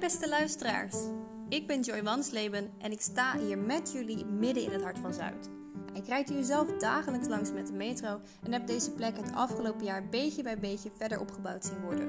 Beste luisteraars. Ik ben Joy Wansleben en ik sta hier met jullie midden in het hart van Zuid. Ik rijd hier zelf dagelijks langs met de metro en heb deze plek het afgelopen jaar beetje bij beetje verder opgebouwd zien worden.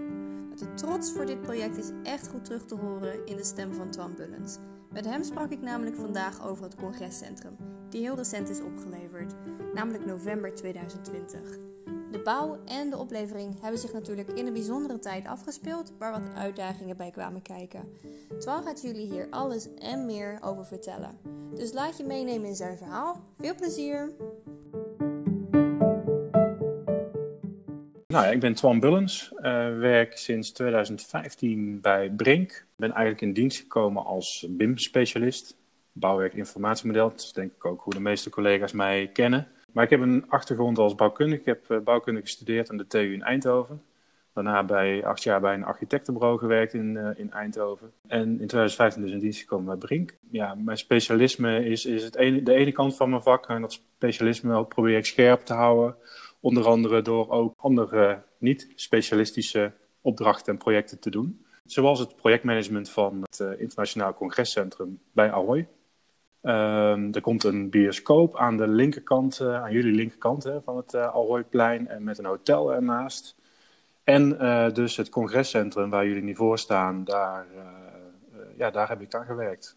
De trots voor dit project is echt goed terug te horen in de stem van Twan Bullens. Met hem sprak ik namelijk vandaag over het congrescentrum, die heel recent is opgeleverd, namelijk november 2020. De bouw en de oplevering hebben zich natuurlijk in een bijzondere tijd afgespeeld, waar wat uitdagingen bij kwamen kijken. Twan gaat jullie hier alles en meer over vertellen. Dus laat je meenemen in zijn verhaal. Veel plezier! Nou ja, ik ben Twan Bullens, uh, werk sinds 2015 bij Brink. Ben eigenlijk in dienst gekomen als BIM-specialist, bouwwerk informatiemodel. Dat is denk ik ook hoe de meeste collega's mij kennen. Maar ik heb een achtergrond als bouwkundige. Ik heb uh, bouwkunde gestudeerd aan de TU in Eindhoven. Daarna bij acht jaar bij een architectenbureau gewerkt in, uh, in Eindhoven. En in 2015 dus in dienst gekomen bij Brink. Ja, mijn specialisme is, is het de ene kant van mijn vak. En dat specialisme probeer ik scherp te houden. Onder andere door ook andere niet-specialistische opdrachten en projecten te doen. Zoals het projectmanagement van het Internationaal Congrescentrum bij Ahoy. Um, er komt een bioscoop aan de linkerkant, uh, aan jullie linkerkant hè, van het uh, Alhooiplein en met een hotel ernaast. En dus het congrescentrum waar jullie nu voor staan, daar, ja, daar heb ik aan gewerkt.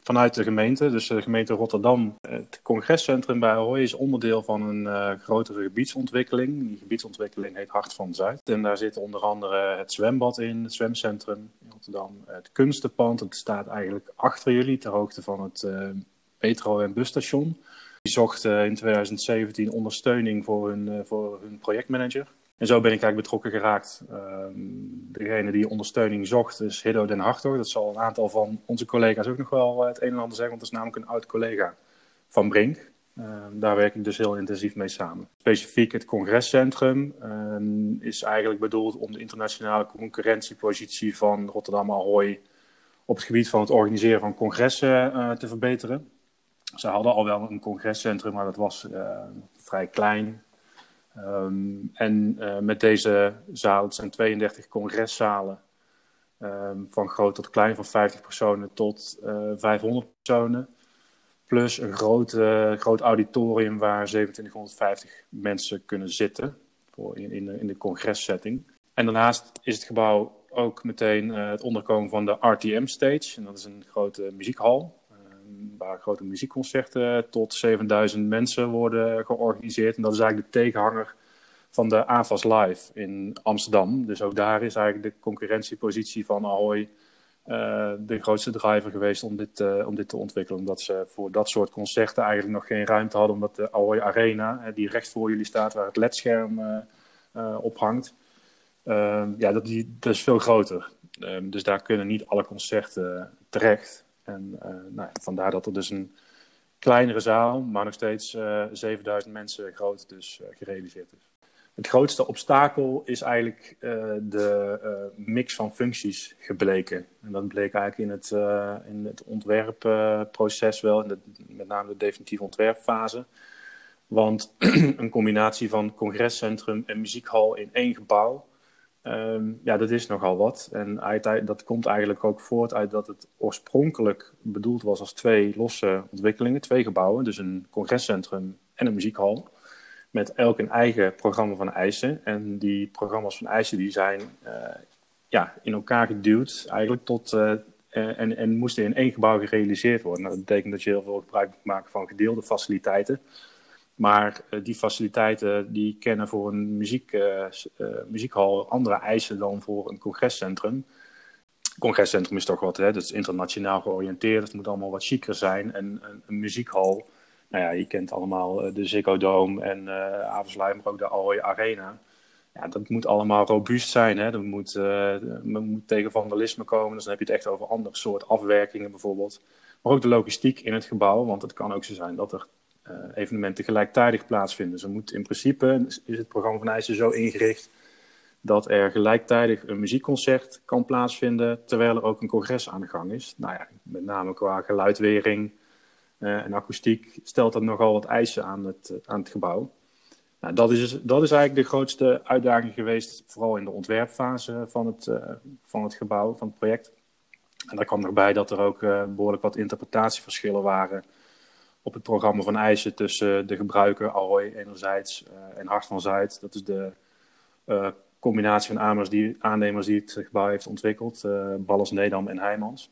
Vanuit de gemeente, dus de gemeente Rotterdam. Het congrescentrum bij Ahoy is onderdeel van een grotere gebiedsontwikkeling. Die gebiedsontwikkeling heet Hart van Zuid. En daar zit onder andere het zwembad in, het zwemcentrum in Rotterdam. Het kunstenpand, het staat eigenlijk achter jullie, ter hoogte van het metro- en busstation. Die zocht uh, in 2017 ondersteuning voor hun, voor hun projectmanager. En zo ben ik eigenlijk betrokken geraakt. Uh, degene die ondersteuning zocht is Hiddo den Hartog. Dat zal een aantal van onze collega's ook nog wel het een en ander zeggen, want dat is namelijk een oud collega van Brink. Daar werk ik dus heel intensief mee samen. Specifiek het congrescentrum is eigenlijk bedoeld om de internationale concurrentiepositie van Rotterdam Ahoy op het gebied van het organiseren van congressen te verbeteren. Ze hadden al wel een congrescentrum, maar dat was uh, vrij klein. Um, en uh, met deze zaal, zijn 32 congresszalen, um, van groot tot klein, van 50 personen tot uh, 500 personen. Plus een groot, groot auditorium waar 2750 mensen kunnen zitten voor in, in, de, in de congressetting. En daarnaast is het gebouw ook meteen het onderkomen van de RTM Stage. En dat is een grote muziekhal waar grote muziekconcerten tot 7000 mensen worden georganiseerd. En dat is eigenlijk de tegenhanger van de AVAS Live in Amsterdam. Dus ook daar is eigenlijk de concurrentiepositie van Ahoy uh, de grootste driver geweest om dit, uh, om dit te ontwikkelen. Omdat ze voor dat soort concerten eigenlijk nog geen ruimte hadden. Omdat de Ahoy Arena, die recht voor jullie staat, waar het ledscherm op hangt. ja, dat, die, dat is veel groter. dus daar kunnen niet alle concerten terecht. En nou, vandaar dat er dus een kleinere zaal, maar nog steeds uh, 7000 mensen groot, dus gerealiseerd is. Het grootste obstakel is eigenlijk uh, de mix van functies gebleken. En dat bleek eigenlijk in het, in het ontwerpproces wel, in met name de definitieve ontwerpfase. Want een combinatie van congrescentrum en muziekhal in één gebouw Um, ja, dat is nogal wat. En dat komt eigenlijk ook voort uit dat het oorspronkelijk bedoeld was als twee losse ontwikkelingen, twee gebouwen, dus een congrescentrum en een muziekhal, met elk een eigen programma van eisen. En die programma's van eisen die zijn uh, ja, in elkaar geduwd eigenlijk tot, uh, en, en moesten in één gebouw gerealiseerd worden. Nou, dat betekent dat je heel veel gebruik moet maken van gedeelde faciliteiten. Maar die faciliteiten die kennen voor een muziek, uh, muziekhal andere eisen dan voor een congrescentrum. Congrescentrum is toch wat, hè? dat is internationaal georiënteerd, het moet allemaal wat chiquer zijn. En een, een muziekhal, nou ja, je kent allemaal de Ziggo Dome en uh, maar ook de Ahoy Arena. Ja, dat moet allemaal robuust zijn. Hè? Dat moet, moet tegen vandalisme komen, dus dan heb je het echt over ander soort afwerkingen bijvoorbeeld. Maar ook de logistiek in het gebouw, want het kan ook zo zijn dat er uh, evenementen gelijktijdig plaatsvinden. Zo moet in principe is het programma van eisen zo ingericht dat er gelijktijdig een muziekconcert kan plaatsvinden terwijl er ook een congres aan de gang is. Nou ja, met name qua geluidwering uh, en akoestiek stelt dat nogal wat eisen aan het, uh, aan het gebouw. Nou, dat, is, dat is eigenlijk de grootste uitdaging geweest, vooral in de ontwerpfase van het, van het gebouw, van het project. En daar kwam nog bij dat er ook behoorlijk wat interpretatieverschillen waren op het programma van eisen tussen de gebruiker Ahoy enerzijds en Hart van Zuid. Dat is de combinatie van aannemers die, aannemers die het gebouw heeft ontwikkeld, uh, Ballas Nedam en Heijmans.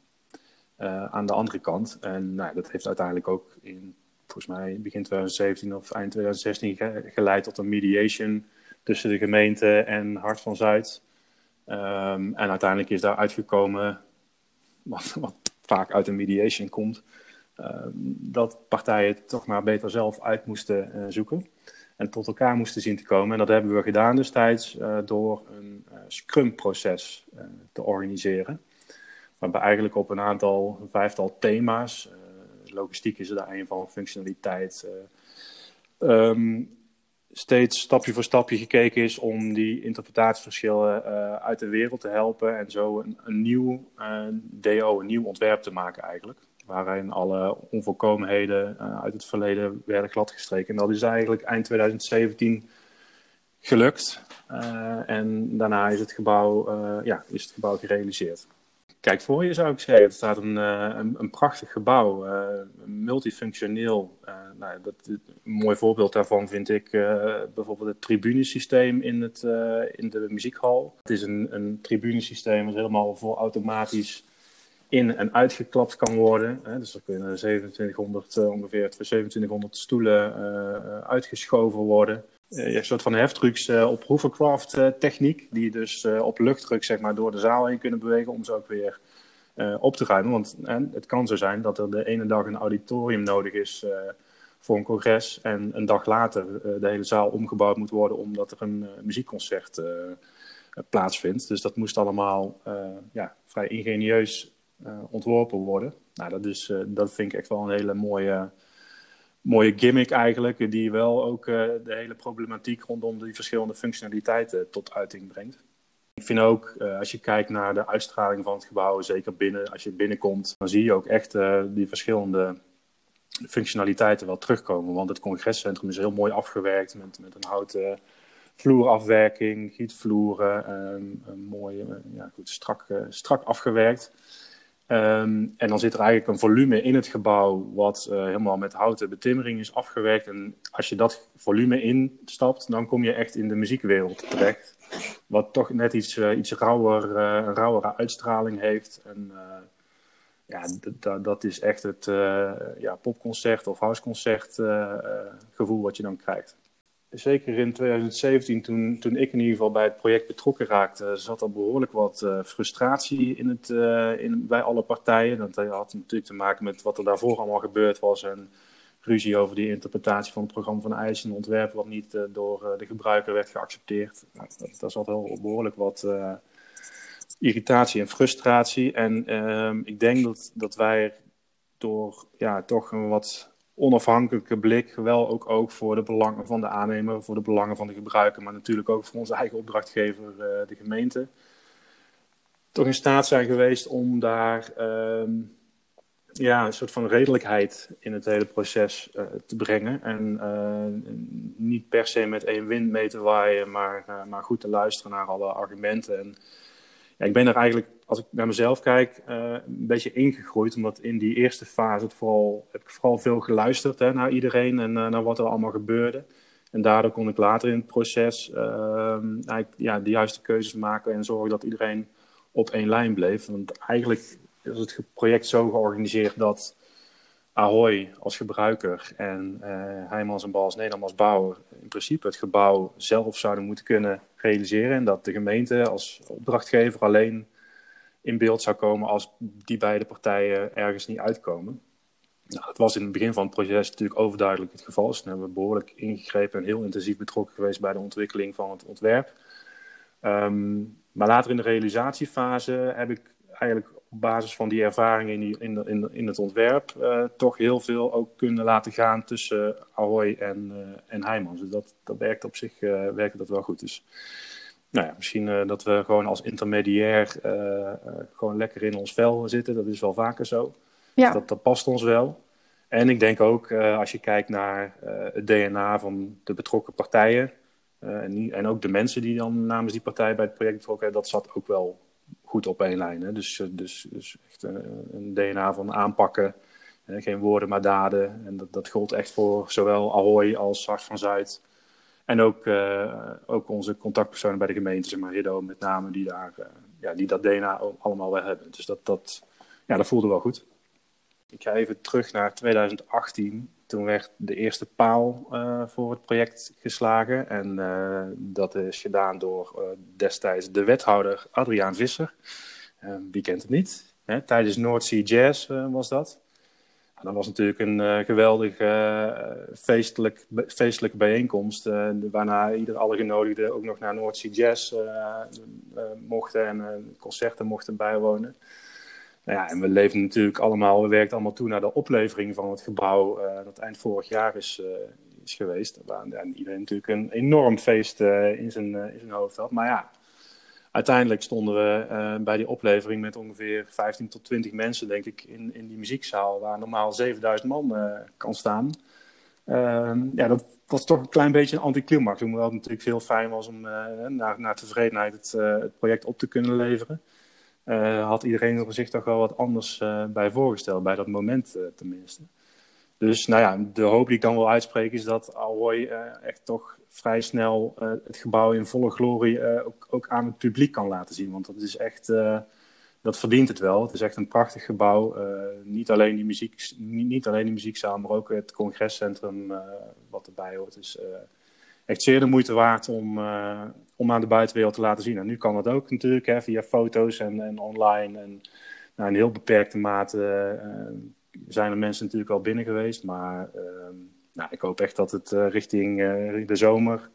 Aan de andere kant. En nou, dat heeft uiteindelijk ook in volgens mij begin 2017 of eind 2016 geleid tot een mediation tussen de gemeente en Hart van Zuid. Um, en uiteindelijk is daar uitgekomen, wat, wat vaak uit een mediation komt, um, dat partijen het toch maar beter zelf uit moesten uh, zoeken. En tot elkaar moesten zien te komen. En dat hebben we gedaan destijds uh, door een Scrum-proces te organiseren. Waarbij eigenlijk op een aantal, vijftal thema's, logistiek is er daar een van, functionaliteit. Um, steeds stapje voor stapje gekeken is om die interpretatieverschillen uh, uit de wereld te helpen en zo een, een nieuw DO, een nieuw ontwerp te maken eigenlijk. Waarin alle onvolkomenheden uit het verleden werden gladgestreken. En dat is eigenlijk eind 2017 gelukt. en daarna is het gebouw, ja, is het gebouw gerealiseerd. Kijk voor je zou ik zeggen. Het staat een, uh, een, een, prachtig gebouw, uh, multifunctioneel. Uh, nou, dat, een mooi voorbeeld daarvan vind ik bijvoorbeeld het tribunesysteem in, het, in de muziekhal. Het is een, een tribunesysteem dat helemaal voor automatisch in- en uitgeklapt kan worden. Dus er kunnen 2700, ongeveer 2700 stoelen uitgeschoven worden. Je een soort van heftrucks uh, op hovercraft uh, techniek, die dus op luchtdruk zeg maar, door de zaal heen kunnen bewegen om ze ook weer op te ruimen. Want het kan zo zijn dat er de ene dag een auditorium nodig is voor een congres en een dag later de hele zaal omgebouwd moet worden omdat er een muziekconcert plaatsvindt. Dus dat moest allemaal ja, vrij ingenieus ontworpen worden. Nou, dat, is, dat vind ik echt wel een hele mooie mooie gimmick eigenlijk, die wel ook uh, de hele problematiek rondom die verschillende functionaliteiten tot uiting brengt. Ik vind ook, uh, als je kijkt naar de uitstraling van het gebouw, zeker binnen, als je binnenkomt, dan zie je ook echt uh, die verschillende functionaliteiten wel terugkomen. Want het congrescentrum is heel mooi afgewerkt met, met een houten vloerafwerking, gietvloeren, um, een mooie, ja, goed, strak, strak afgewerkt. Um, en dan zit er eigenlijk een volume in het gebouw wat uh, helemaal met houten betimmering is afgewerkt. En als je dat volume instapt, dan kom je echt in de muziekwereld terecht. Wat toch net iets, uh, iets rauwer, uh, rauwere uitstraling heeft. En ja, dat is echt het ja, popconcert of houseconcert gevoel wat je dan krijgt zeker in 2017, toen, toen ik in ieder geval bij het project betrokken raakte, zat er behoorlijk wat uh, frustratie in het, uh, in, bij alle partijen. Dat had natuurlijk te maken met wat er daarvoor allemaal gebeurd was en ruzie over die interpretatie van het programma van eisen en ontwerp, wat niet door de gebruiker werd geaccepteerd. Nou, daar zat wel behoorlijk wat irritatie en frustratie. En ehm, ik denk dat, dat wij door ja, toch een wat onafhankelijke blik wel ook oog voor de belangen van de aannemer, voor de belangen van de gebruiker, maar natuurlijk ook voor onze eigen opdrachtgever, uh, de gemeente. Toch in staat zijn geweest om daar uh, ja, een soort van redelijkheid in het hele proces uh, te brengen. En uh, niet per se met één wind mee te waaien, maar, maar goed te luisteren naar alle argumenten. En ja, ik ben er eigenlijk, als ik naar mezelf kijk, uh, een beetje ingegroeid. Omdat in die eerste fase het vooral, heb ik vooral veel geluisterd hè, naar iedereen en uh, naar wat er allemaal gebeurde. En daardoor kon ik later in het proces uh, eigenlijk, ja, de juiste keuzes maken en zorgen dat iedereen op één lijn bleef. Want eigenlijk is het project zo georganiseerd dat Ahoy als gebruiker en uh, Heijmans en Bals Nederland als bouwer in principe het gebouw zelf zouden moeten kunnen realiseren. En dat de gemeente als opdrachtgever alleen in beeld zou komen als die beide partijen ergens niet uitkomen. Nou, dat was in het begin van het proces natuurlijk overduidelijk het geval. Dus hebben we behoorlijk ingegrepen en heel intensief betrokken geweest bij de ontwikkeling van het ontwerp. Um, maar later in de realisatiefase heb ik eigenlijk op basis van die ervaringen in, die, in, in, in het ontwerp uh, toch heel veel ook kunnen laten gaan tussen Ahoy en, uh, en Heijmans. Dus dat, dat werkt op zich uh, werkt dat wel goed. Dus nou ja, misschien dat we gewoon als intermediair gewoon lekker in ons vel zitten. Dat is wel vaker zo. Ja. Dat, dat past ons wel. En ik denk ook, als je kijkt naar het DNA van de betrokken partijen... en, en ook de mensen die dan namens die partij bij het project betrokken hebben... dat zat ook wel goed op één lijn. Hè? Dus, dus, dus echt een DNA van aanpakken. geen woorden, maar daden. En dat, dat gold echt voor zowel Ahoy als Hart van Zuid. En ook, ook onze contactpersonen bij de gemeente, zeg maar Hiddo met name, die, daar, ja, die dat DNA allemaal wel hebben. Dus dat, dat, ja, dat voelde wel goed. Ik ga even terug naar 2018. Toen werd de eerste paal uh, voor het project geslagen. En uh, dat is gedaan door uh, destijds de wethouder Adriaan Visser. wie kent het niet? Hè? Tijdens Sea Jazz was dat. En dat was natuurlijk een geweldige feestelijk, feestelijke bijeenkomst. waarna ieder alle genodigden ook nog naar Sea Jazz mochten en concerten mochten bijwonen. Nou ja, en we leven natuurlijk allemaal, we werken allemaal toe naar de oplevering van het gebouw uh, dat eind vorig jaar is, uh, is geweest. Waar iedereen natuurlijk een enorm feest uh, in, zijn, in zijn hoofd had. Maar ja, uiteindelijk stonden we bij die oplevering met ongeveer 15 tot 20 mensen, denk ik, in, in die muziekzaal, waar normaal 7000 man kan staan. Ehm, ja, dat was toch een klein beetje een anticlimax. Hoewel het natuurlijk heel fijn was om naar, naar tevredenheid het, het project op te kunnen leveren. Uh, had iedereen er zich toch wel wat anders uh, bij voorgesteld, bij dat moment uh, tenminste. Dus nou ja, de hoop die ik dan wil uitspreken is dat Alroy echt toch vrij snel het gebouw in volle glorie ook, ook, aan het publiek kan laten zien. Want dat is echt, dat verdient het wel. Het is echt een prachtig gebouw. niet, alleen die muziek, niet, niet, alleen die muziekzaal, maar ook het congrescentrum wat erbij hoort. Dus echt zeer de moeite waard om, uh, om aan de buitenwereld te laten zien. En nu kan dat ook natuurlijk hè, via foto's en, en online. En nou, in heel beperkte mate uh, zijn er mensen natuurlijk al binnen geweest. Maar uh, nou, ik hoop echt dat het uh, richting de zomer,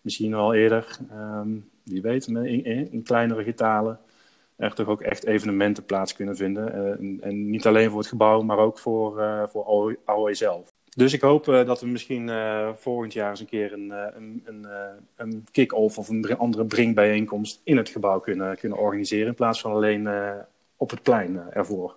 misschien al eerder, um, wie weet, in, in, in, kleinere getalen, er toch ook echt evenementen plaats kunnen vinden. En, niet alleen voor het gebouw, maar ook voor, voor AOE zelf. Dus ik hoop uh, dat we misschien uh, volgend jaar eens een keer een, uh, een, een, een kick-off of een andere bringbijeenkomst in het gebouw kunnen, kunnen organiseren. In plaats van alleen op het plein ervoor.